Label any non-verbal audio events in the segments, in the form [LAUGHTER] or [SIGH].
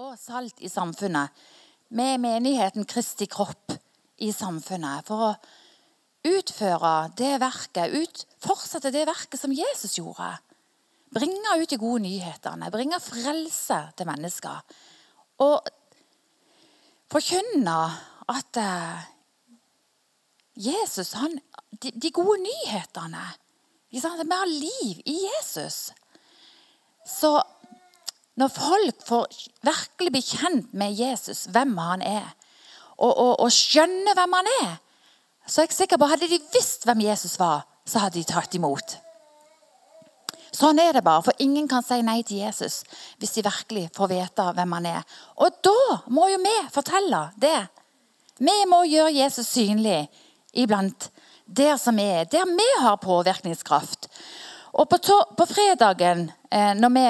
og salt i samfunnet. Med menigheten Kristi kropp i samfunnet. For å utføre det verket, ut, fortsette det verket som Jesus gjorde. Bringe ut de gode nyhetene, bringe frelse til mennesker. Og forkynne at eh, Jesus, han, de, de, gode nyhetene Vi har liv i Jesus. Så når folk får virkelig bli kjent med Jesus, hvem han er, og, og, og skjønne hvem han er, så er jeg sikker på hadde de visst hvem Jesus var, så hadde de tatt imot. Sånn er det bare, for ingen kan si nei til Jesus hvis de virkelig får vite hvem han er. Og da må jo vi fortelle det. Vi må gjøre Jesus synlig iblant der som er, der vi har påvirkningskraft. Og på, to, på fredagen, eh, når vi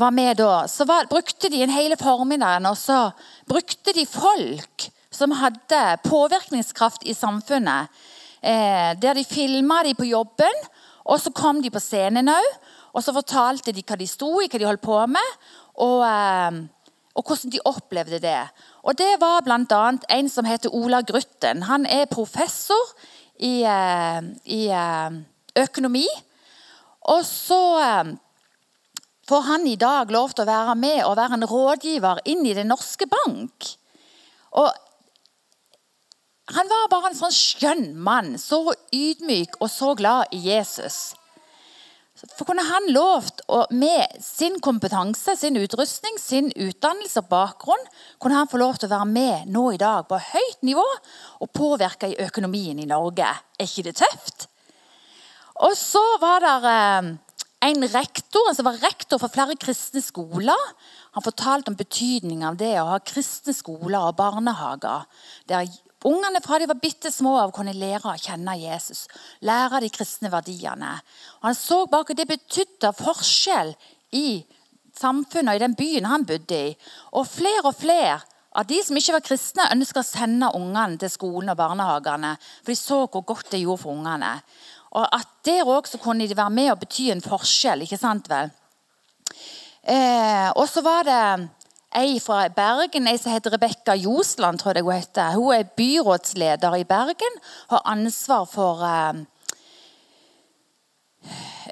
var med da, så var, brukte de en hele formiddagen og så brukte de folk som hadde påvirkningskraft i samfunnet. Eh, der de filma de på jobben, og så kom de på scenen òg. Og så fortalte de hva de sto i, hva de holdt på med, og, eh, og hvordan de opplevde det. Og Det var bl.a. en som heter Ola Grutten. Han er professor i, eh, i eh, økonomi. Og så eh, får han i dag lov til å være med og være en rådgiver inn i Den norske bank. Og han var bare en sånn skjønn mann, så ydmyk og så glad i Jesus. For kunne han lovt, og med sin kompetanse, sin utrustning, sin utdannelse og bakgrunn, kunne han få lov til å være med nå i dag på høyt nivå og påvirke i økonomien i Norge. Er ikke det tøft? Og så var det eh, en rektor som var rektor for flere kristne skoler. Han fortalte om betydningen av det å ha kristne skoler og barnehager. Der ungene fra de var bitte små av kunne lære å kjenne Jesus. Lære de kristne verdiene. Og han så bak hva det betydde forskjell i samfunnet og i den byen han bodde i. Og flere og flere av de som ikke var kristne, ønska å sende ungene til skolen og barnehagene. For de så hvor godt det gjorde for ungene. Og at der òg kunne de være med og bety en forskjell. ikke sant vel? Eh, og så var det ei fra Bergen, ei som heter Rebekka Josland. tror jeg Hun heter. Hun er byrådsleder i Bergen. Har ansvar for eh,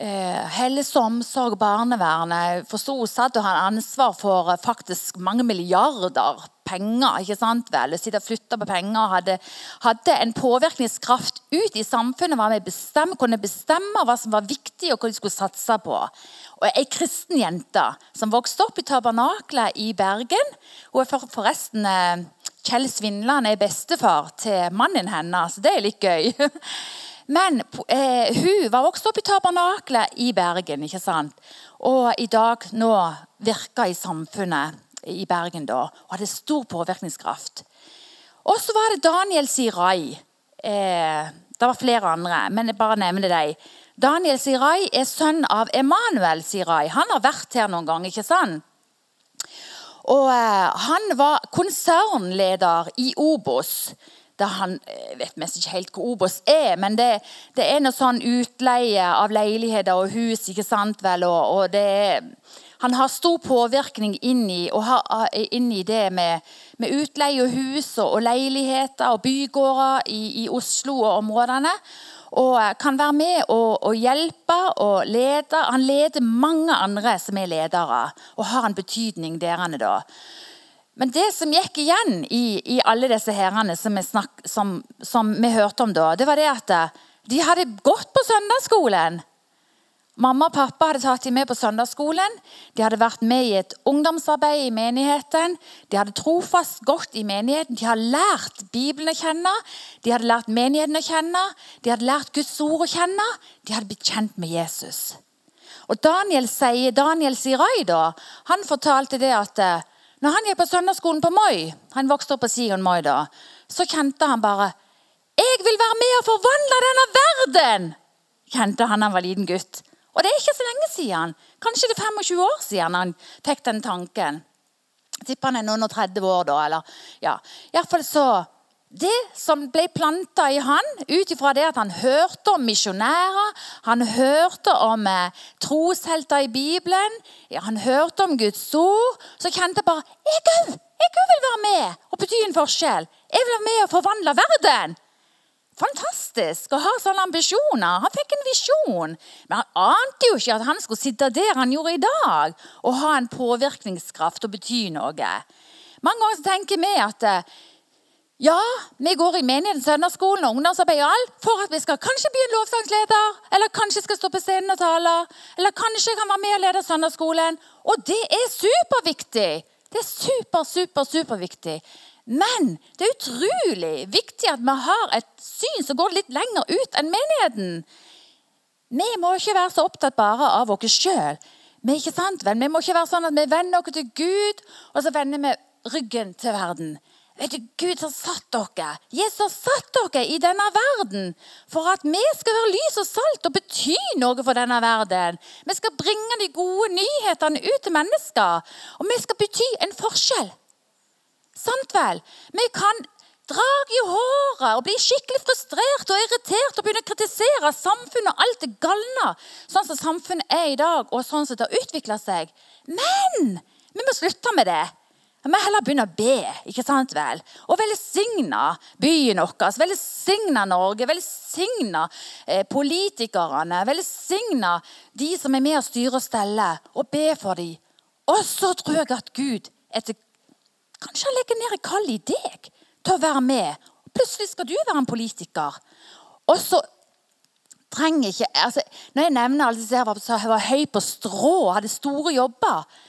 eh, og omsorg, barnevernet. Forsto hun satt og hadde ansvar for eh, faktisk mange milliarder penger. ikke sant vel? Sitte og flytte på penger. Hadde, hadde en påvirkningskraft ut i samfunnet. Var med bestemme, kunne bestemme hva som var viktig, og hva de skulle satse på. Og Ei kristen jente som vokste opp i tabernaklet i Bergen. Hun er for, forresten eh, Kjell Svindland er bestefar til mannen hennes. Det er litt gøy. [LAUGHS] Men eh, hun var også oppe i tabernakelet i Bergen. ikke sant? Og i dag nå virker i samfunnet i Bergen da, og hadde stor påvirkningskraft. Og så var det Daniel Sirai. Eh, det var flere andre, men jeg bare nevner dem. Daniel Sirai er sønn av Emanuel Sirai. Han har vært her noen ganger. ikke sant? Og eh, Han var konsernleder i Obos da han jeg vet mest ikke helt hva Obos er, men det, det, er noe sånn utleie av leiligheter og hus. ikke sant vel, og, og det Han har stor påvirkning inn i, har, inn i det med, med, utleie og hus og, og leiligheter og bygårder i, i, Oslo og områdene. Og kan være med og, og hjelpe og lede. Han leder mange andre som er ledere, og har en betydning der. da. Men det som gikk igjen i, i alle disse herrene som, som, som, vi hørte om da, det var det at eh, de hadde gått på søndagsskolen. Mamma og pappa hadde tatt dem med på søndagsskolen. De hadde vært med i et ungdomsarbeid i menigheten. De hadde trofast gått i menigheten. De hadde lært Bibelen å kjenne. De hadde lært menigheten å kjenne. De hadde lært Guds ord å kjenne. De hadde blitt kjent med Jesus. Og Daniel sier, Daniel Sirai da, han fortalte det at eh, når han gikk på søndagsskolen på Moi, han vokste opp på Sion Moi da, så kjente han bare 'Jeg vil være med og forvandle denne verden!' kjente han han var liten gutt. Og det er ikke så lenge siden. Kanskje det er 25 år siden han fikk den tanken. Tipper han er noen og 30 år da. eller ja. I hvert fall så det som ble planta i han, ut ifra det at han hørte om misjonærer, han hørte om eh, troshelter i Bibelen, han hørte om Guds ord, så kjente jeg bare jeg òg vil være med og bety en forskjell. Jeg vil være med og forvandle verden. Fantastisk å ha sånne ambisjoner. Han fikk en visjon. Men han ante jo ikke at han skulle sitte der han gjorde i dag, og ha en påvirkningskraft og bety noe. Mange ganger tenker vi at eh, ja, vi går i menigheten, søndagsskolen og ungdomsarbeid og alt for at vi skal kanskje bli en lovsangsleder, eller kanskje skal stå på scenen og tale, eller kanskje kan være med og lede søndagsskolen. Og det er superviktig. Det er super, super, superviktig. Men det er utrolig viktig at vi har et syn som går litt lenger ut enn menigheten. Vi må ikke være så opptatt bare av oss sjøl. Vi, må ikke være sånn at vi vender oss til Gud, og så vender vi ryggen til verden. Vet du, Gud har satt dere Jesus har satt dere i denne verden for at vi skal være lys og salt og bety noe for denne verden. Vi skal bringe de gode nyhetene ut til mennesker. Og vi skal bety en forskjell. Sant vel? Vi kan drag i håret og bli skikkelig frustrert og irritert og begynne å kritisere samfunnet og alt det galne, sånn som samfunnet er i dag, og sånn som det har utvikla seg. Men vi må slutte med det. Vi må heller begynne å be ikke sant vel? og velsigne byen vår, velsigne Norge, velsigne eh, politikerne, velsigne de som er med å styre og stelle, og be for dem. Og så tror jeg at Gud etter, Kanskje han legger ned et kall i deg til å være med. Plutselig skal du være en politiker. Og så trenger ikke altså, Når jeg nevner alle disse som var høy på strå, hadde store jobber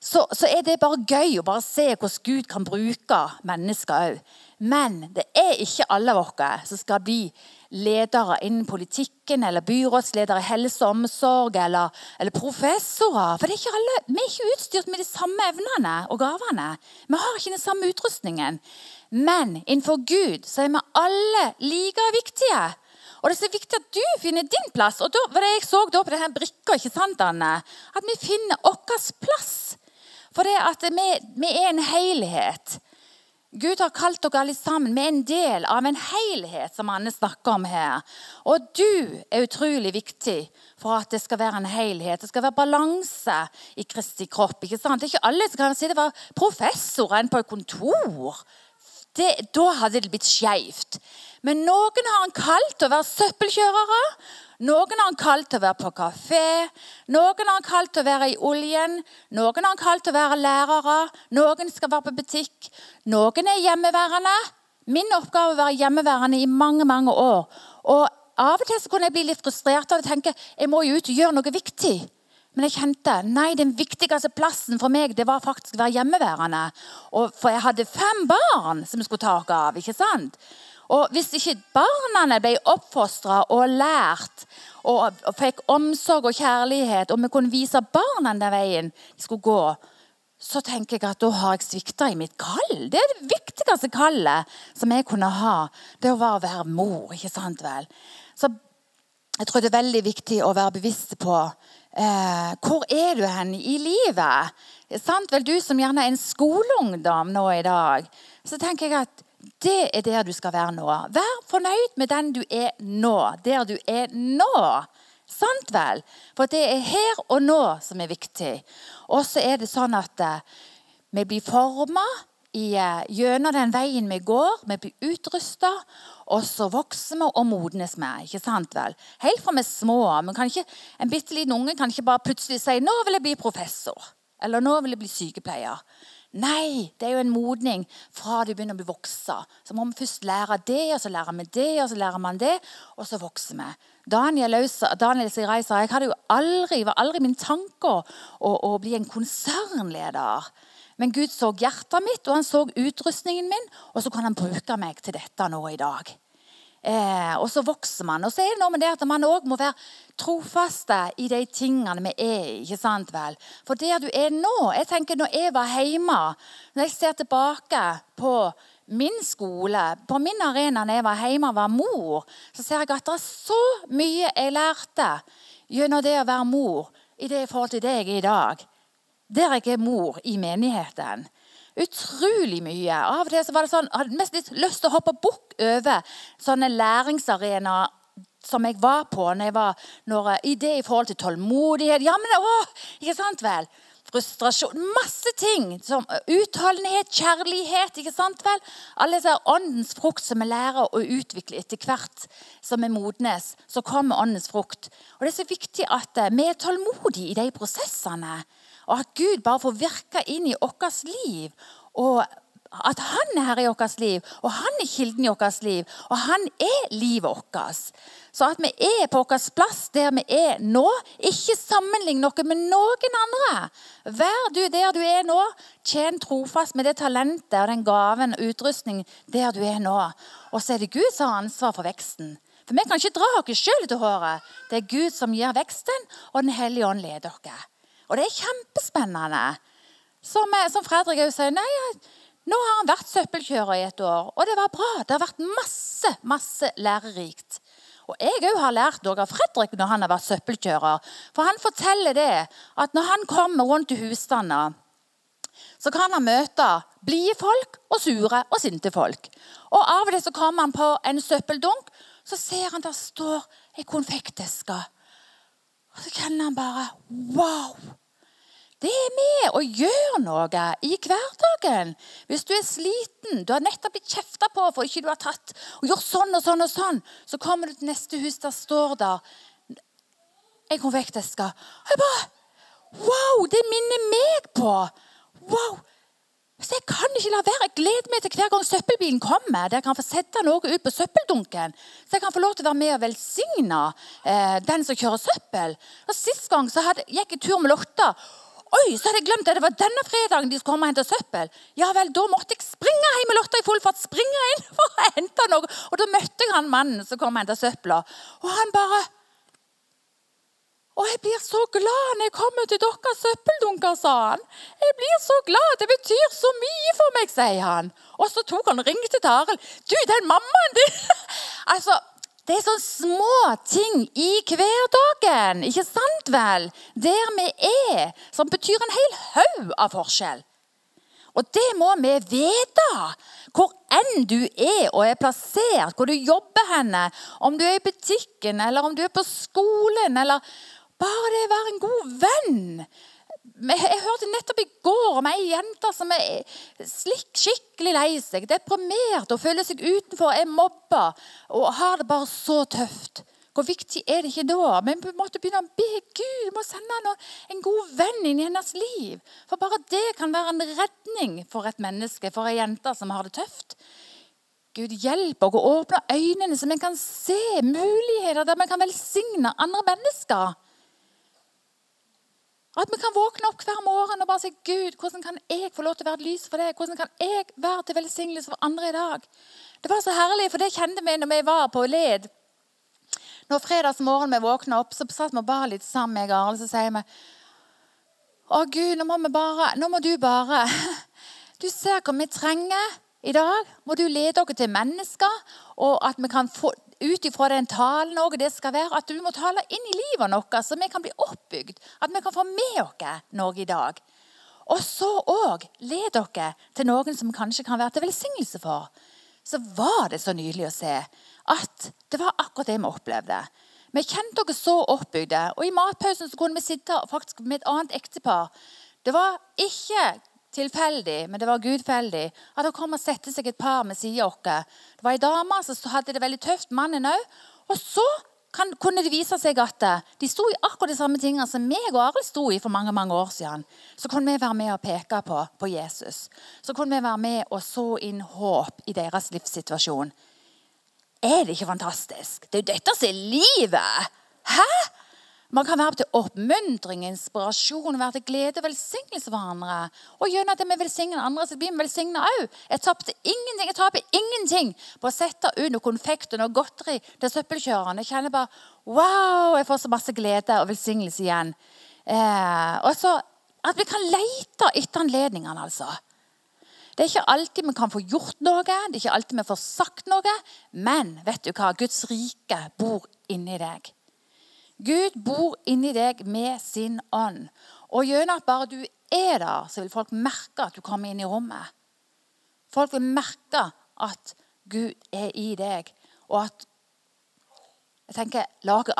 så, så, er det bare gøy å bare se hvordan Gud kan bruke mennesker òg. Men det er ikke alle av oss som skal bli ledere innen politikken eller byrådsledere i helse og omsorg eller, eller professorer. For er alle, vi er ikke utstyrt med de samme evnene og gavene. Vi har ikke den samme utrustningen. Men innenfor Gud så er vi alle like viktige. Og det er så viktig at du finner din plass. Og da det jeg så da på denne brikka, ikke sant, Anne? At vi finner vår plass. For det at vi, vi er en helhet. Gud har kalt dere alle sammen. Vi er en del av en helhet, som Anne snakker om her. Og du er utrolig viktig for at det skal være en helhet. Det skal være balanse i Kristi kropp. ikke sant? Det er ikke alle som kan si det var professoren på et kontor. Det, da hadde det blitt skeivt. Men noen har han kalt til å være søppelkjørere. Noen har han kalt til å være på kafé, noen har han kalt til å være i oljen, noen har han kalt til å være lærere, noen skal være på butikk, noen er hjemmeværende. Min oppgave er å være hjemmeværende i mange mange år. Og Av og til så kunne jeg bli litt frustrert av å tenke jeg må jo ut og gjøre noe viktig. Men jeg kjente nei, den viktigste plassen for meg det var faktisk å være hjemmeværende. Og for jeg hadde fem barn som jeg skulle ta av. ikke sant? Og Hvis ikke barna ble oppfostra og lært og, fikk omsorg og kjærlighet, og vi kunne vise barna den veien de skulle gå, så tenker jeg at da har jeg svikta i mitt kall. Det er det viktigste kallet som jeg kunne ha. Det var å være mor. ikke sant vel? Så jeg tror det er veldig viktig å være bevisst på eh, hvor er du hen i livet. Sant vel, Du som gjerne er en skoleungdom nå i dag, så tenker jeg at det er der du skal være nå. Vær fornøyd med den du er nå. Der du er nå. Sant vel? For det er her og nå som er viktig. Og så er det sånn at uh, vi blir forma uh, gjennom den veien vi går. Vi blir utrusta, og så vokser vi og modnes vi. ikke sant vel? Helt fra vi er små. Ikke, en bitte liten unge kan ikke bare plutselig si 'nå vil jeg bli professor'. Eller 'nå vil jeg bli sykepleier'. Nei, det er jo en modning fra du begynner å bli vokse. Så må vi først lære det, og så lærer vi det, og så lærer man det, og så vokser vi. Daniel, Daniel Sirai sa jeg hadde jo aldri, var aldri min tanke å, å, bli en konsernleder. Men Gud så hjertet mitt, og han så utrustningen min, og så kan han bruke meg til dette nå i dag. Eh, og så vokser man. Og så er det noe med det at man òg må være trofaste i de tingene vi er i. ikke sant vel? For der du er nå jeg tenker Når jeg var hjemme, når jeg ser tilbake på min skole, på min arena når jeg var hjemme og var mor, så ser jeg at det er så mye jeg lærte gjennom det å være mor i det forhold til det jeg er i dag. Der jeg er mor i menigheten. Utrolig mye. Av og til så var det sånn, Jeg hadde mest litt lyst til å hoppe bukk over sånne læringsarenaer som jeg var på når jeg var, når, i det i forhold til tålmodighet. Ja, men å, ikke sant vel? frustrasjon Masse ting. som Utholdenhet, kjærlighet. ikke sant vel? Alle disse åndens frukt som vi lærer å utvikle etter hvert som vi modnes. Så kommer åndens frukt. Og Det er så viktig at eh, vi er tålmodige i de prosessene. Og at Gud bare får virke inn i vårt liv. Og at han er her i vårt liv, og han er kilden i vårt liv. Og han er livet vårt. Så at vi er på vår plass der vi er nå. Ikke sammenlign noe med noen andre. Vær du der du er nå. Tjen trofast med det talentet og den gaven og utrustning der du er nå. Og så er det Gud som har ansvar for veksten. For vi kan ikke dra oss sjøl til håret. Det er Gud som gir veksten, og Den hellige ånd leder dere. Og det er kjempespennende. Som, som Fredrik òg sier. Nei, nå har han vært søppelkjører i et år, og det var bra. Det har vært masse, masse lærerikt. Og Jeg òg har lært noe av Fredrik når han har vært søppelkjører. For han forteller det at når han kommer rundt i husstanda, så kan han møte blide folk og sure og sinte folk. Og Av og til så kommer han på en søppeldunk, så ser han der står ei konfekteske. Og så kjenner han bare Wow! Det er med å gjøre noe i hverdagen. Hvis du er sliten, du har nettopp blitt kjefta på for ikke du har tatt og gjort sånn og sånn, og sånn, så kommer du til neste hus, der står der en konfekteske. Jeg bare Wow! Det minner meg på Wow! Så Jeg kan ikke la være. Jeg gleder meg til hver gang søppelbilen kommer. Der jeg kan få sette noe ut på søppeldunken. Så jeg kan få lov til å være med og velsigne eh, den som kjører søppel. Og Sist gang så hadde, gikk jeg tur med Lotta. Oi, så hadde jeg glemt det. det var denne fredagen de skulle komme og hente søppel. Ja vel, Da måtte jeg springe hjem med Lotta i full fart, springe inn [LAUGHS] for å hente noe. Og Da møtte jeg han mannen som kom og hentet søpla. Og han bare og jeg blir så glad når jeg kommer til deres søppeldunker, sa han. Jeg blir så glad, det betyr så mye for meg, sier han. Og så tok han og ringte til Arild. Du, den mammaen din [LAUGHS] Altså, det er sånne små ting i hverdagen, ikke sant vel? Der vi er, som betyr en hel haug av forskjell. Og det må vi vite. Hvor enn du er og er plassert, hvor du jobber henne, om du er i butikken eller om du er på skolen, eller bare det å være en god venn jeg hørte nettopp i går om ei jente som er skikkelig lei seg, deprimert og føler seg utenfor, er mobba og har det bare så tøft. Hvor viktig er det ikke da? Men vi måtte begynne å be Gud må sende henne en god venn inn i hennes liv. For bare det kan være en redning for et menneske, for ei jente som har det tøft. Gud hjelp oss å åpne øynene så vi kan se muligheter der vi kan velsigne andre mennesker. At vi kan våkne opp hver morgen og bare si Gud, hvordan kan jeg få lov til å være et lys for deg? Hvordan kan jeg være til velsignelse for andre i dag? Det var så herlig, for det kjente vi når vi var på led. Når fredagsmorgen vi våkna opp, så satt vi bare litt sammen, jeg og Arle, så sier vi Å, Gud, nå må, bare, nå må du bare [LAUGHS] Du ser hva vi trenger i dag. Må du lede oss til mennesker, og at vi kan få ut ifra den talen også, det skal være at du må tale inn i livet vårt, så vi kan bli oppbygd. At vi kan få med oss noe i dag. Og så òg led dere til noen som kanskje kan være til velsignelse for. Så var det så nydelig å se at det var akkurat det vi opplevde. Vi kjente oss så oppbygde. Og i matpausen så kunne vi sitte faktisk med et annet ektepar. Det var ikke tilfeldig, men det var gudfeldig, at det kom og sette seg et par med siden av oss. Det var ei dame som hadde det veldig tøft, mannen òg. Og så kan, kunne det vise seg at eh, de sto i akkurat de samme tingene som meg og Arild sto i for mange mange år siden. Så kunne vi være med og peke på, på Jesus. Så kunne vi være med og så inn håp i deres livssituasjon. Er det ikke fantastisk? Det er jo dette som er livet! Hæ? Man kan være til oppmuntring, inspirasjon, være til glede og velsignelse for andre. Og gjennom at vi velsigner andre, så blir vi velsigna òg. Jeg tapte ingenting, jeg taper ingenting på å sette ut noe konfekt og noe godteri til søppelkjøreren. Jeg kjenner bare Wow, jeg får så masse glede og velsignelse igjen. Eh, og så At vi kan lete etter anledningene, altså. Det er ikke alltid vi kan få gjort noe, det er ikke alltid vi får sagt noe. Men vet du hva? Guds rike bor inni deg. Gud bor inni deg med sin ånd. Og gjennom at bare du er der, så vil folk merke at du kommer inn i rommet. Folk vil merke at Gud er i deg, og at jeg tenker, Lag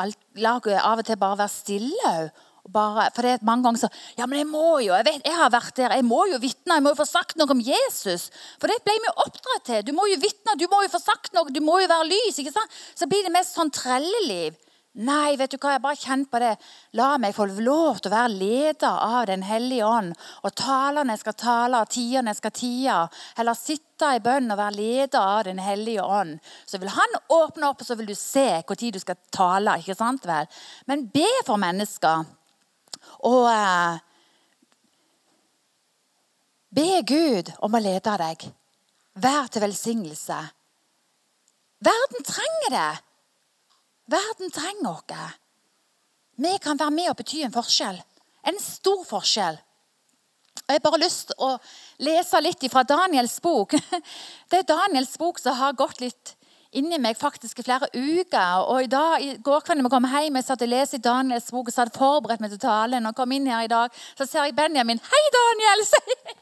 av og til bare være stille òg. For det er mange ganger så Ja, men jeg må jo jeg vet, jeg har vært der, jeg må jo vitne, jeg må jo få sagt noe om Jesus. For det ble vi oppdratt til. Du må jo vitne, du må jo få sagt noe, du må jo være lys. ikke sant? Så blir det mest sånn trelleliv. Nei, vet du hva, jeg bare kjenn på det. La meg få lov til å være leder av Den hellige ånd. Og talene skal tale, og tidene skal tie. Eller sitte i bønn og være leder av Den hellige ånd. Så vil han åpne opp, og så vil du se når du skal tale. ikke sant vel? Men be for mennesker. Og eh, be Gud om å lede deg. Vær til velsignelse. Verden trenger det. Verden trenger oss. Vi kan være med og bety en forskjell. En stor forskjell. Og Jeg har bare lyst til å lese litt fra Daniels bok. [LAUGHS] Det er Daniels bok som har gått litt inni meg faktisk i flere uker. Og i dag, i går kveld da vi kom hjem, jeg satt og leste i Daniels bok og så hadde forberedt meg til talen. Og kom inn her i dag, så ser jeg Benjamin. 'Hei, Daniel!'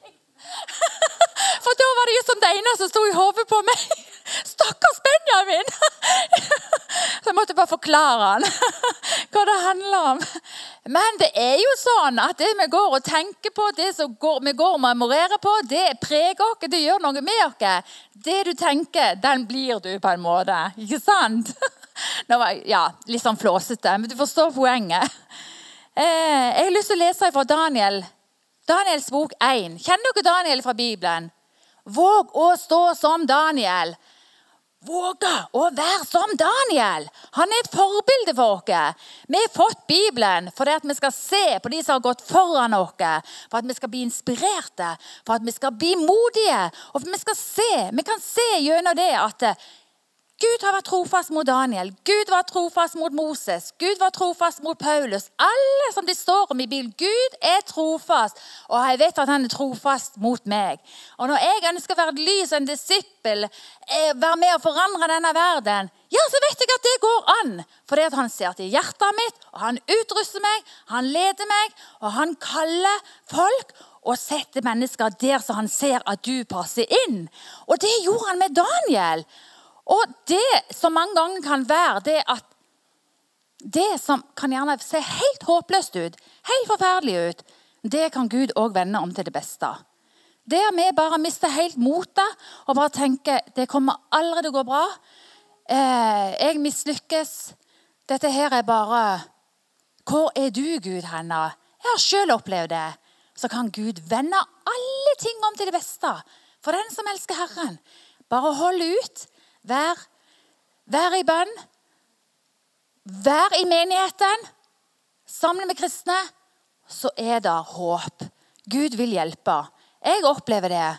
[LAUGHS] For da var det jo som det ene som sto i hodet på meg. [LAUGHS] Stakkars Benjamin! [LAUGHS] Så jeg måtte bare forklare han hva det handler om. Men det er jo sånn at det vi går og tenker på, det som vi går og memorerer på, det preger oss, det gjør noe med oss. Det du tenker, den blir du på en måte. Ikke sant? Nå var ja, Litt sånn flåsete, men du forstår poenget. Eh, jeg har lyst til å lese fra Daniel. Daniels bok 1. Kjenner dere Daniel fra Bibelen? Våg å stå som Daniel. Våge å være som Daniel. Han er et forbilde for oss. Vi har fått Bibelen for at vi skal se på de som har gått foran oss. For at vi skal bli inspirerte, for at vi skal bli modige. Og for at vi skal se, vi kan se gjennom det at Gud har vært trofast mot Daniel, Gud var trofast mot Moses, Gud var trofast mot Paulus. Alle som det står om i Bibelen. Gud er trofast, og jeg vet at han er trofast mot meg. Og Når jeg ønsker å være et lys og en disippel, eh, være med å forandre denne verden, ja, så vet jeg at det går an. Fordi at han ser til hjertet mitt, og han utruster meg, han leder meg, og han kaller folk og setter mennesker der så han ser at du passer inn. Og det gjorde han med Daniel. Og det som mange ganger kan være, det at det som kan gjerne se helt håpløst ut, helt forferdelig ut, det kan Gud òg vende om til det beste. Der vi bare mister helt motet og bare tenker det kommer aldri til å gå bra. Eh, jeg mislykkes. Dette her er bare Hvor er du, Gud, henne? Jeg har sjøl opplevd det. Så kan Gud vende alle ting om til det beste. For den som elsker Herren. Bare holde ut. Vær, vær i bønn. Vær i menigheten. Sammen med kristne. Så er det håp. Gud vil hjelpe. Jeg opplever det.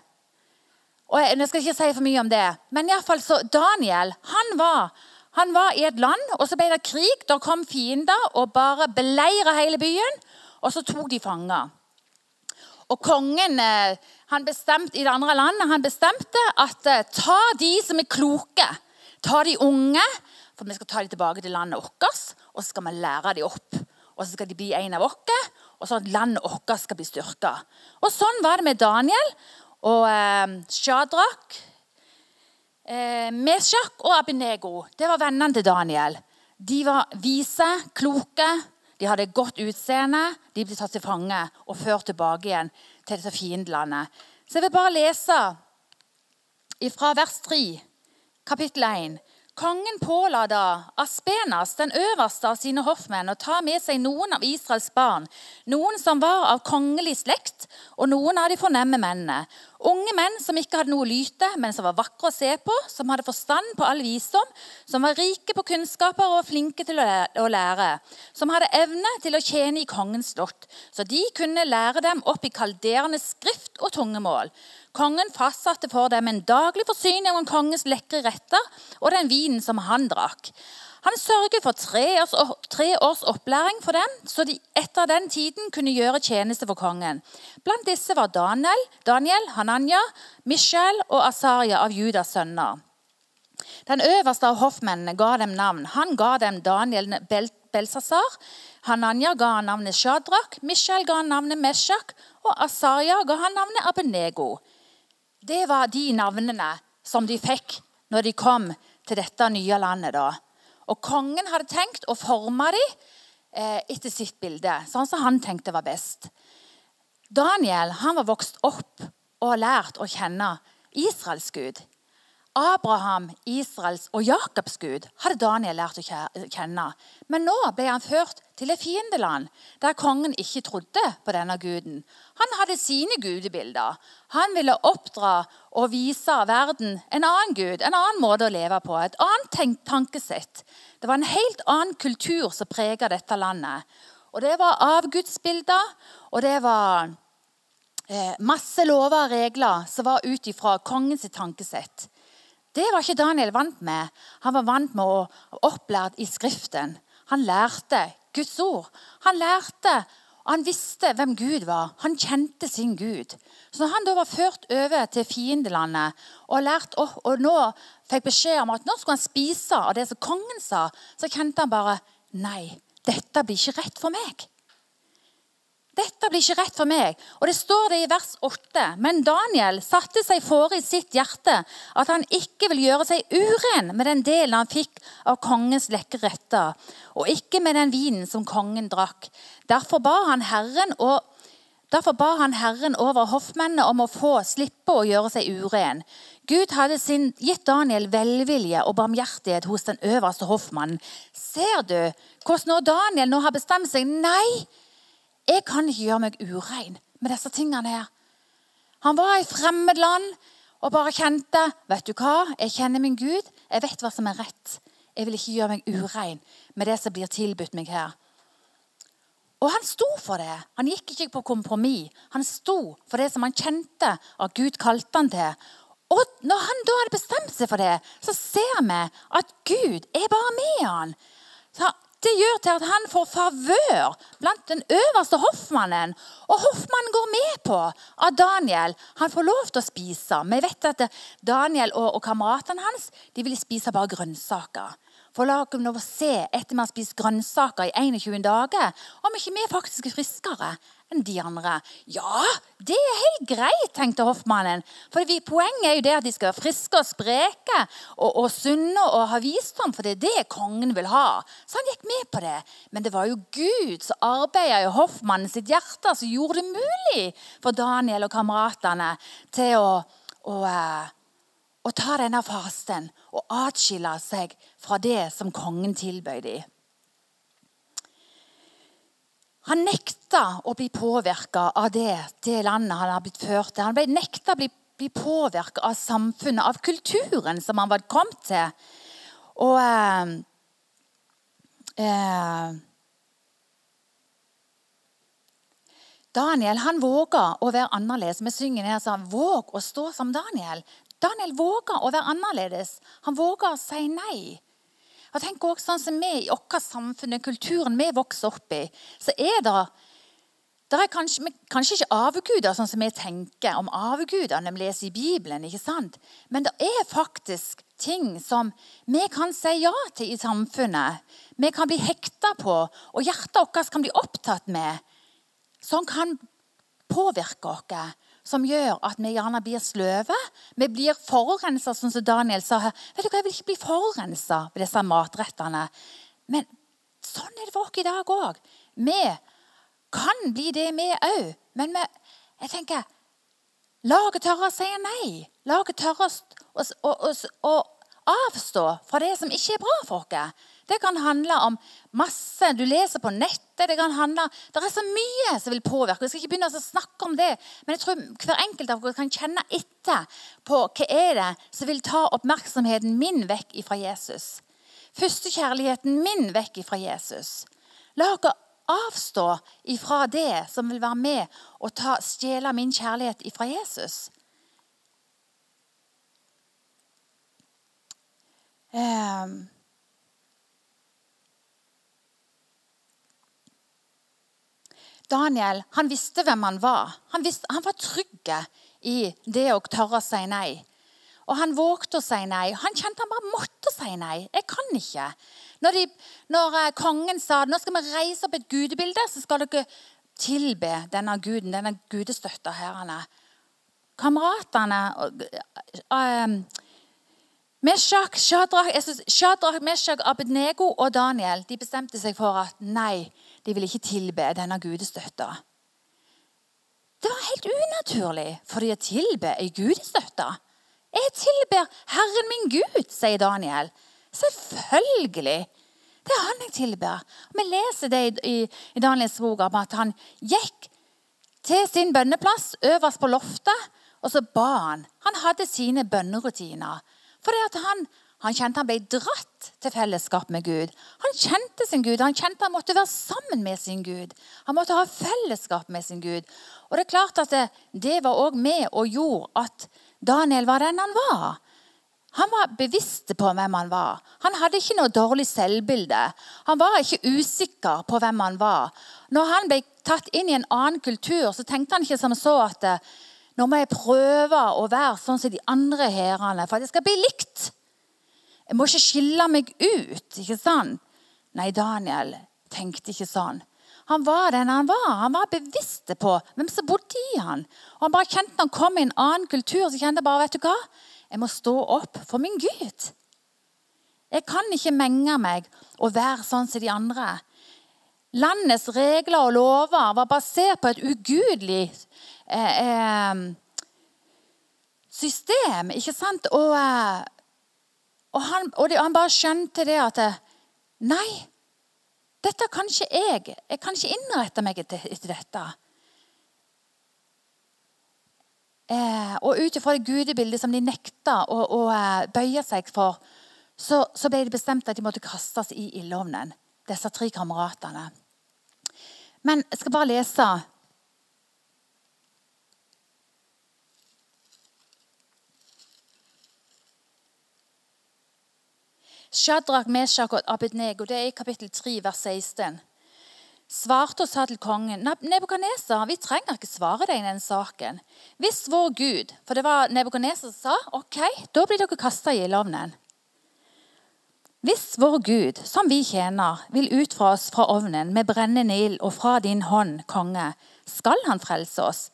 Og jeg, jeg skal ikke si for mye om det, men i fall så Daniel han var, han var i et land, og så ble det krig. Da kom fiender og bare beleira hele byen. Og så tok de fanger. Og kongen eh, han bestemte, i det andre landet han bestemte at eh, ta de som er kloke, ta de unge, for vi skal ta de tilbake til landet vårt, og så skal vi lære de opp. Og så skal de bli en av oss, og så at landet vårt skal bli styrka. Og sånn var det med Daniel og eh, Shadrach, eh, Meshach og Abinego. Det var vennene til Daniel. De var vise, kloke, de hadde godt utseende. De ble tatt til fange og ført tilbake igjen til dette fiendelandet. Så jeg vil bare lese fra vers 3, kapittel 1. Kongen påla da Aspenas, den øverste av sine hoffmenn, å ta med seg noen av Israels barn, noen som var av kongelig slekt, og noen av de fornemme mennene. Unge menn som ikke hadde noe lyte, men som var vakre å se på, som hadde forstand på all visdom, som var rike på kunnskaper og flinke til å lære, som hadde evne til å tjene i kongens slott, så de kunne lære dem opp i kalderende skrift og tungemål. Kongen fastsatte for dem en daglig forsyning om kongens lekre retter og den vinen som han drakk. Han sørget for tre års, opplæring for dem, så de etter den tiden kunne gjøre tjeneste for kongen. Blant disse var Daniel, Daniel Hananya, Michel og Asaria av Judas sønner. Den øverste av hoffmennene ga dem navn. Han ga dem Daniel Belsasar. Hananya ga navnet Shadrach. Mishael ga navnet Meshach. Og Asaria ga han navnet Abenego. Det var de navnene som de fikk når de kom til dette nye landet. da. Og kongen hadde tenkt å forme dem eh, etter sitt bilde, sånn som han tenkte var best. Daniel han var vokst opp og lært å kjenne Israels Gud. Abraham, Israels og Jakobs Gud hadde Daniel lært å kjenne. Men nå ble han ført til et fiendeland, der kongen ikke trodde på denne guden. Han hadde sine gudebilder. Han ville oppdra og vise verden en annen gud, en annen måte å leve på, et annet tankesett. Det var en helt annen kultur som preget dette landet. Og Det var avgudsbilder, og det var eh, masse lover og regler som var ut ifra kongens tankesett. Det var ikke Daniel vant med. Han var vant med å opplært i Skriften. Han lærte Guds ord. Han lærte, han visste hvem Gud var. Han kjente sin Gud. Så når han da var ført over til fiendelandet og, lært, og nå fikk beskjed om at nå skulle han spise av det som kongen sa, så kjente han bare Nei, dette blir ikke rett for meg. Dette blir ikke rett for meg. Og det står det i vers 8. Men Daniel satte seg fore i sitt hjerte at han ikke vil gjøre seg uren med den delen han fikk av kongens lekre retter, og ikke med den vinen som kongen drakk. Derfor ba han Herren, og, derfor ba han herren over hoffmennene om å få slippe å gjøre seg uren. Gud hadde sin, gitt Daniel velvilje og barmhjertighet hos den øverste hoffmannen. Ser du hvordan Daniel nå har bestemt seg? Nei! Jeg kan ikke gjøre meg urein med disse tingene her. Han var i fremmed land og bare kjente vet du hva, jeg kjenner min Gud. Jeg vet hva som er rett. Jeg vil ikke gjøre meg urein med det som blir tilbudt meg her. Og han sto for det. Han gikk ikke på kompromiss. Han sto for det som han kjente at Gud kalte han til. Og når han da hadde bestemt seg for det, så ser vi at Gud er bare med han. Så det gjør til at han får favør blant den øverste hoffmannen. Og hoffmannen går med på at Daniel han får lov til å spise. Vi vet at Daniel og, og kameratene hans de ville spise bare grønnsaker. For la oss nå se etter vi har spist grønnsaker i 21 dager, om ikke vi faktisk er friskere enn de andre. Ja, det er helt greit, tenkte hoffmannen. For Poenget er jo det at de skal være friske og spreke og, og sunne og ha visdom, for det er det kongen vil ha. Så han gikk med på det. Men det var jo Gud som arbeidet i hoffmannen sitt hjerte, som gjorde det mulig for Daniel og kameratene til å, å, eh, å ta denne fasten og atskille seg fra det som kongen tilbød dem. Han nekta å bli påvirka av det, det landet han har blitt ført til. Han ble nekta å bli, bli påvirka av samfunnet, av kulturen som han var kommet til. Og eh, eh, Daniel han våga å være annerledes. Vi synger her sånn Våg å stå som Daniel. Daniel våga å være annerledes. Han våga å si nei. Jeg tenker også sånn som vi i vårt samfunn, kulturen vi vokser opp i, så er det der er kanskje, kanskje, ikke avguder sånn som vi tenker om avguder når vi leser i Bibelen. ikke sant? Men det er faktisk ting som vi kan si ja til i samfunnet. Vi kan bli hekta på, og hjertet vårt kan bli opptatt med. Som kan påvirke oss som gjør at vi gjerne blir sløve. Vi blir forurensa, sånn som Daniel sa her. Vet du hva, Jeg vil ikke bli forurensa ved disse matrettene. Men sånn er det for oss i dag òg. Vi kan bli det, vi òg. Men vi, jeg tenker Laget tørre å si nei. Laget tørre å, å, å, å avstå fra det som ikke er bra for oss. Det kan handle om masse du leser på nettet. Det kan handle, det er så mye som vil påvirke. Jeg skal ikke begynne å snakke om det, men jeg tror hver enkelt av dere kan kjenne etter på hva er det som vil ta oppmerksomheten min vekk ifra Jesus. Førstekjærligheten min vekk ifra Jesus. La dere avstå ifra det som vil være med og ta, stjele min kjærlighet ifra Jesus. Um, Daniel han visste hvem han var. Han, visste, han var trygg i det å tørre å si nei. Og han vågte å si nei. Han kjente han bare måtte si nei. Jeg kan ikke. Når, de, når eh, kongen sa nå skal vi reise opp et gudebilde, så skal dere tilbe denne guden, denne gudestøtta herrene. Kameratene uh, Meshach, Shadrach, Shadrach, Meshach, Abednego og Daniel de bestemte seg for at nei, de ville ikke tilbe denne gudestøtta. Det var helt unaturlig for de å tilbe ei gudestøtte. Jeg tilber Herren min Gud, sier Daniel. Selvfølgelig. Det er han jeg tilber. Vi leser det i, i Daniels bok om at han gikk til sin bønneplass øverst på loftet, og så ba han. Han hadde sine bønnerutiner. For det at han han kjente han ble dratt til fellesskap med Gud. Han kjente sin Gud, han kjente han måtte være sammen med sin Gud. Han måtte ha fellesskap med sin Gud. Og Det er klart at det, det var òg med og gjorde at Daniel var den han var. Han var bevisst på hvem han var. Han hadde ikke noe dårlig selvbilde. Han var ikke usikker på hvem han var. Når han ble tatt inn i en annen kultur, så tenkte han ikke som så at nå må jeg prøve å være sånn som de andre hærene for at jeg skal bli likt. Jeg må ikke skille meg ut. ikke sant? Nei, Daniel tenkte ikke sånn. Han var den han var. Han var bevisst på hvem som bodde i han. Og han bare kjente Når han kom i en annen kultur, så kjente han bare vet du hva? Jeg må stå opp for min Gud. Jeg kan ikke menge meg og være sånn som de andre. Landets regler og lover var basert på et ugudelig eh, eh, system. ikke sant? Og eh, og han, og han bare skjønte det at Nei, dette kan ikke jeg. Jeg kan ikke innrette meg etter, etter dette. Eh, og ut ifra det gudebildet som de nekta å, å eh, bøye seg for, så, så, ble det bestemt at de måtte kastes i ildovnen, disse tre kameratene. Men jeg skal bare lese Shadrach, Meshach og Abednego, det er i kapittel 3, vers 16, svarte og sa til kongen Nebukadneser, vi trenger ikke svare deg i den saken. Hvis vår Gud For det var Nebukadneser som sa ok, da blir dere kasta i ildovnen. Hvis vår Gud, som vi tjener, vil ut fra oss fra ovnen med brennende ild og fra din hånd, konge, skal han frelse oss.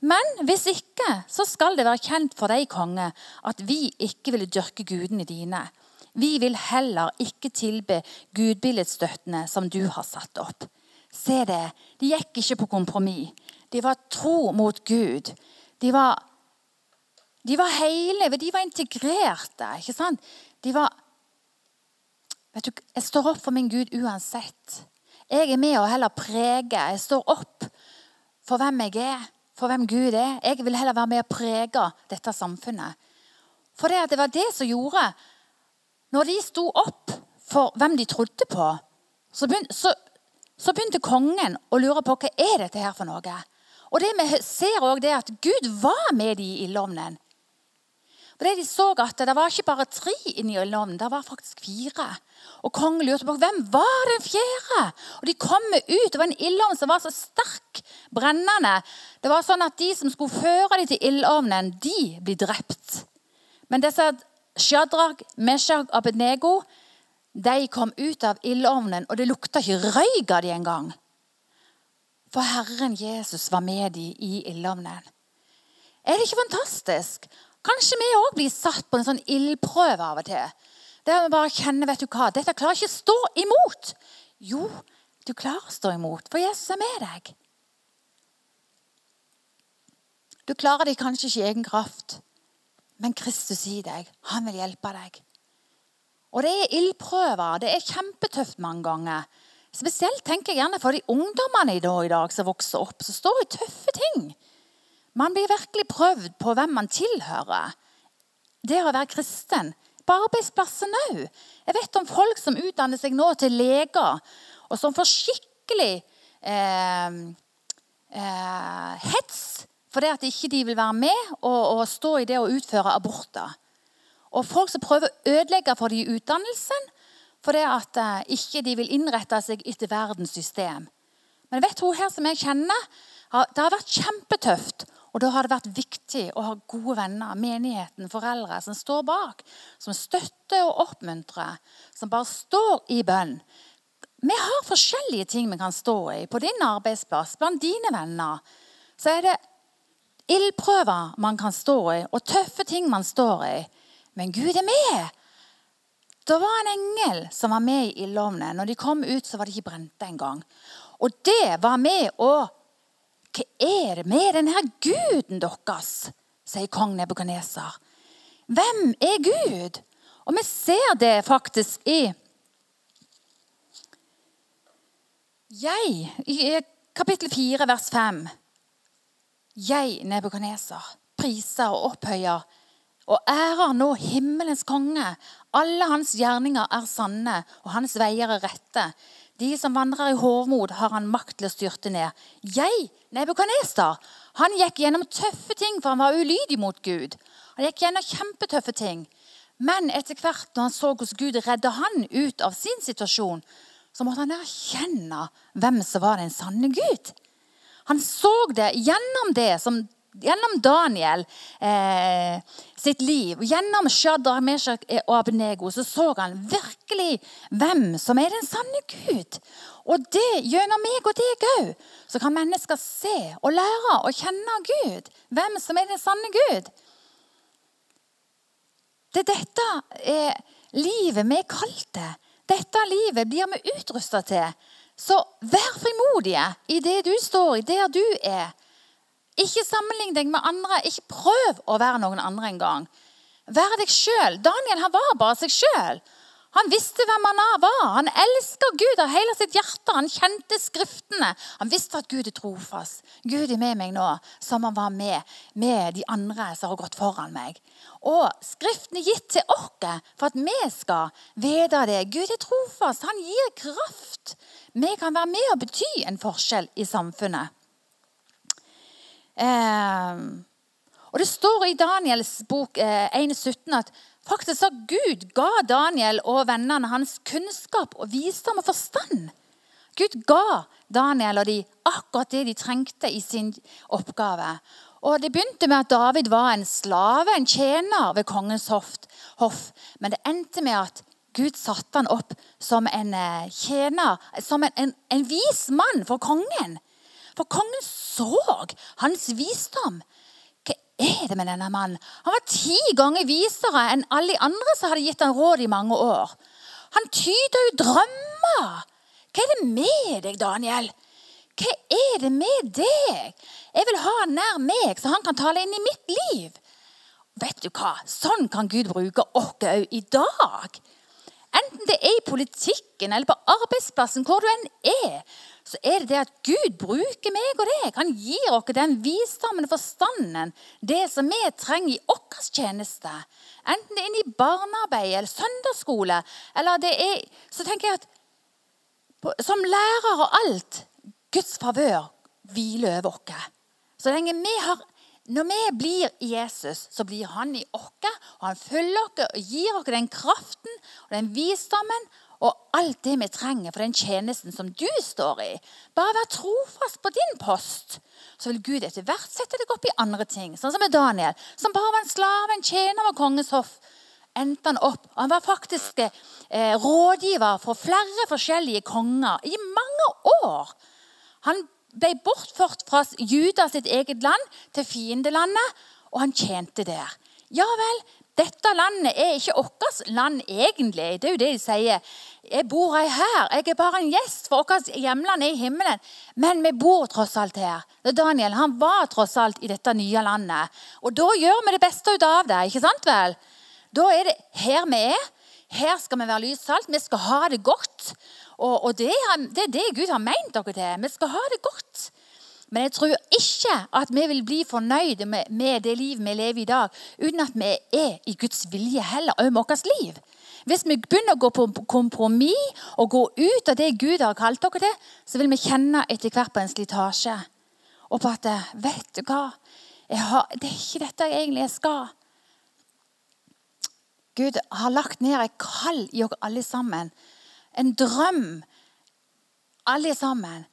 Men hvis ikke, så skal det være kjent for deg, konge, at vi ikke ville dyrke gudene dine. Vi vil heller ikke tilbe gudbilledstøttene som du har satt opp. Se det, de gikk ikke på kompromiss. De var tro mot Gud. De var, de var hele, de var integrerte. ikke sant? De var Vet du, Jeg står opp for min Gud uansett. Jeg er med og heller prege. Jeg står opp for hvem jeg er, for hvem Gud er. Jeg vil heller være med og prege dette samfunnet. For det, det var det som gjorde når de sto opp for hvem de trodde på, så begynte, så, så begynte kongen å lure på hva er dette her for noe. Og det Vi ser òg at Gud var med de i ildovnen. Det De så at det var ikke bare tre inni ildovnen, det var faktisk fire. Og Kongen lurte på hvem var den fjerde. Og De kom ut. Det var en ildovn som var så sterk, brennende. Det var sånn at De som skulle føre dem til ildovnen, de blir drept. Men disse Shadrach, Meshach Abednego de kom ut av ildovnen, og det lukta ikke røyk av dem engang. For Herren Jesus var med dem i ildovnen. Er det ikke fantastisk? Kanskje vi òg blir satt på en sånn ildprøve av og til. Der vi bare kjenner vet du hva, dette klarer ikke å stå imot. Jo, du klarer å stå imot, for Jesus er med deg. Du klarer det kanskje ikke i egen kraft, men Kristus i deg, han vil hjelpe deg. Og det er ildprøver. Det er kjempetøft mange ganger. Spesielt tenker jeg gjerne for de ungdommene i dag, som vokser opp, som står i tøffe ting. Man blir virkelig prøvd på hvem man tilhører. Det å være kristen. På arbeidsplassen òg. Jeg vet om folk som utdanner seg nå til leger, og som får skikkelig eh, eh, hets fordi at ikke de vil være med og, og stå i det å utføre aborter. Og folk som prøver å ødelegge for dem i utdannelsen fordi at uh, ikke de vil innrette seg etter verdens system. Men vet hun her som jeg kjenner, det har vært kjempetøft Og da har det vært viktig å ha gode venner, menigheten, foreldre som står bak. Som støtter og oppmuntrer. Som bare står i bønn. Vi har forskjellige ting vi kan stå i. På din arbeidsplass, blant dine venner. Så er det ildprøver man kan stå i, og tøffe ting man står i. Men Gud er med. Det var en engel som var med i ildovnen. Når de kom ut, så var de ikke brente engang. Og det var med å Hva er det med denne guden deres? sier kong Nebukadneser. Hvem er Gud? Og vi ser det faktisk i Jeg, i kapittel 4, vers 5. Jeg, Nebukaneser, priser og opphøyer og ærer nå himmelens konge. Alle hans gjerninger er sanne, og hans veier er rette. De som vandrer i hovmod, har han makt til å styrte ned. Jeg, Nebukaneser, han gikk gjennom tøffe ting, for han var ulydig mot Gud. Han gikk gjennom kjempetøffe ting. Men etter hvert når han så hvordan Gud redda han ut av sin situasjon, så måtte han erkjenne hvem som var den sanne Gud. Han så det gjennom det som gjennom Daniel eh, sitt liv, gjennom Shadrach, Meshach og Abnego, så så han virkelig hvem som er den sanne Gud. Og det gjennom meg og deg òg, så kan mennesker se og lære og kjenne Gud. Hvem som er den sanne Gud. Det er dette er livet vi er kalt til. Dette livet blir vi utrusta til. Så vær frimodige i det du står i, der du er. Ikke sammenlign deg med andre. Ikke prøv å være noen andre engang. Vær deg sjøl. Daniel han var bare seg sjøl. Han visste hvem han var. Han elska Gud av hele sitt hjerte. Han kjente Skriftene. Han visste at Gud er trofast. Gud er med meg nå, som han var med med de andre som har gått foran meg. Og Skriften er gitt til oss for at vi skal vite det. Gud er trofast. Han gir kraft. Vi kan være med og bety en forskjell i samfunnet. Eh, og Det står i Daniels bok eh, 1,17 at faktisk så Gud ga Daniel og vennene hans kunnskap og visdom og forstand. Gud ga Daniel og de akkurat det de trengte i sin oppgave. Og Det begynte med at David var en slave, en tjener ved kongens hoff. Men det endte med at Gud satte han opp som en eh, tjener, som en, en, en vis mann for kongen. For kongen så hans visdom. Hva er det med denne mannen? Han var ti ganger visere enn alle de andre som hadde gitt han råd i mange år. Han tyder jo drømmer. Hva er det med deg, Daniel? Hva er det med deg? Jeg vil ha han nær meg, så han kan tale inn i mitt liv. Vet du hva? Sånn kan Gud bruke oss òg i dag. Enten det er i politikken eller på arbeidsplassen, hvor du enn er, så er det det at Gud bruker meg og deg. Han gir oss den visdommen og forstanden, det som vi trenger i vår tjeneste. Enten det er inne i barnearbeid eller søndagsskole. eller det er, Så tenker jeg at som lærer og alt Guds favør hviler over oss. Så lenge vi har når vi blir Jesus, så blir han i oss, og han følger oss og gir oss den kraften og den visdommen og alt det vi trenger for den tjenesten som du står i. Bare vær trofast på din post, så vil Gud etter hvert sette deg opp i andre ting. Sånn som med Daniel, som bare var en slave, en tjener ved kongens hoff. Endte han opp. Han var faktisk eh, rådgiver for flere forskjellige konger i mange år. Han ble bortført fra Judas sitt eget land til fiendelandet, og han tjente der. Ja vel, dette landet er ikke vårt land egentlig. Det er jo det de sier. Jeg bor her, jeg er bare en gjest, for vårt hjemland er i himmelen. Men vi bor tross alt her. Daniel han var tross alt i dette nye landet. Og da gjør vi det beste ut av det. ikke sant vel? Da er det her vi er. Her skal vi være lyssalt. Vi skal ha det godt. Og, og det, det, er det Gud har meint dere til. Vi skal ha det godt. Men jeg tror ikke at vi vil bli fornøyde med, med, det livet vi lever i dag, uten at vi er i Guds vilje heller, òg med vårt liv. Hvis vi begynner å gå på kompromiss og gå ut av det Gud har kalt dere til, så vil vi kjenne etter hvert på en slitasje. Og på at Vet du hva? Har, det er ikke dette jeg egentlig skal. Gud har lagt ned et kall i oss alle sammen. En drøm. Alle sammen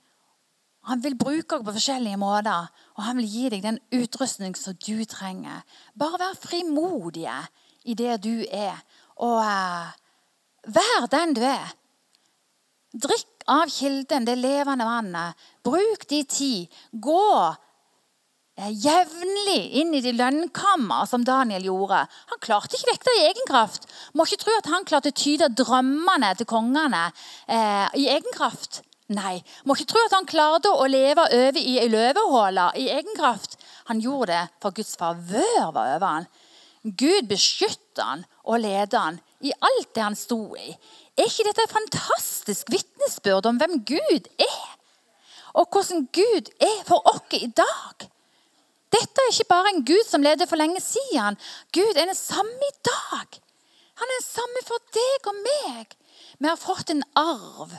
Han vil bruke deg på forskjellige måter, og han vil gi deg den utrustning som du trenger. Bare vær frimodige i det du er, og uh, vær den du er. Drikk av kilden, det levende vannet. Bruk din tid. Gå jevnlig inn i de lønnkammer, som Daniel gjorde. Han klarte ikke dette i egen kraft. Må ikke tro at han klarte å tyde drømmene til kongene eh, i egen kraft. Nei. Må ikke tro at han klarte å leve over i ei løvehule i egen kraft. Han gjorde det for Guds favør var over han. Gud beskytter han og ledet han i alt det han sto i. Er ikke dette et fantastisk vitnesbyrd om hvem Gud er? Og hvordan Gud er for oss i dag? Dette er ikke bare en Gud som levde for lenge siden. Gud er den samme i dag. Han er den samme for deg og meg. Vi har fått en arv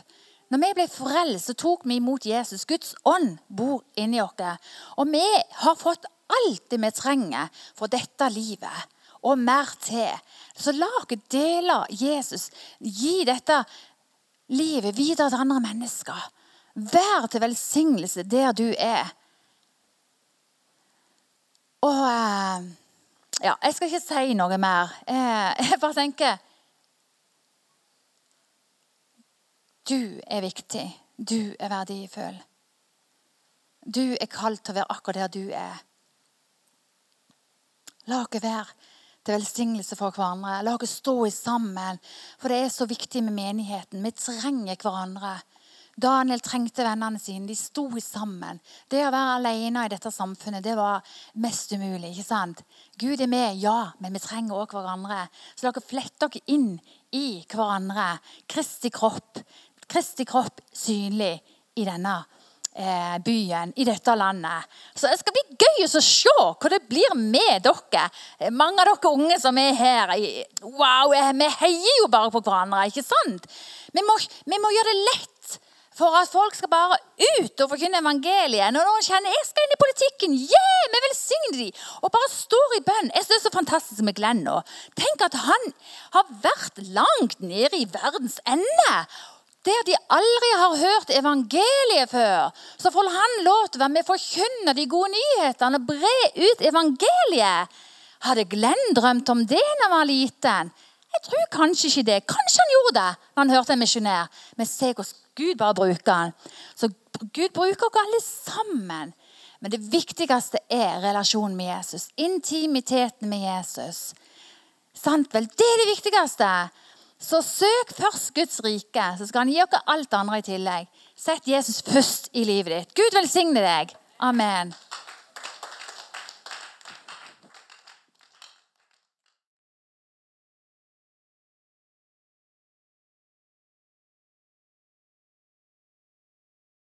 når vi ble frelst, så tok vi imot Jesus. Guds ånd bor inni oss. Og vi har fått alt det vi trenger for dette livet, og mer til. Så la oss dele Jesus. Gi dette livet videre til andre mennesker. Vær til velsignelse der du er. Og eh, ja, Jeg skal ikke si noe mer. Eh, [LAUGHS] jeg bare tenker Du er viktig. Du er verdifull. Du er kalt til å være akkurat der du er. La oss være til velsignelse for hverandre. La oss stå sammen. For det er så viktig med menigheten. Vi trenger hverandre. Daniel trengte vennene sine. De sto sammen. Det å være alene i dette samfunnet det var mest umulig. ikke sant? Gud er med, ja, men vi trenger også hverandre. Så dere fletter dere inn i hverandre. Kristi kropp. Kristi kropp synlig i denne eh, byen, i dette landet. Så det skal bli gøy å se hva det blir med dere. Mange av dere unge som er her, wow, eh, vi heier jo bare på hverandre. ikke sant? Vi må, vi må gjøre det lett for at folk skal bare ut og forkynne evangeliet. Når noen kjenner jeg skal inn i politikken, yeah, vi velsigner de, og bare står i bønn. Jeg synes Det er så fantastisk med Glenn nå. Tenk at han har vært langt nede i verdens ende der de aldri har hørt evangeliet før, så får han lov til å være med og forkynne de gode nyhetene og bre ut evangeliet. Hadde Glenn drømt om det da han var liten? Jeg tror kanskje ikke det. Kanskje han gjorde det når han hørte en misjonær. Men se hvordan Gud bare bruker han. Så Gud bruker oss alle sammen. Men det viktigste er relasjonen med Jesus. Intimiteten med Jesus. Sant vel? Det er det viktigste. Så søk først Guds rike, så skal han gi dere alt andre i tillegg. Sett Jesus først i livet ditt. Gud velsigne deg. Amen.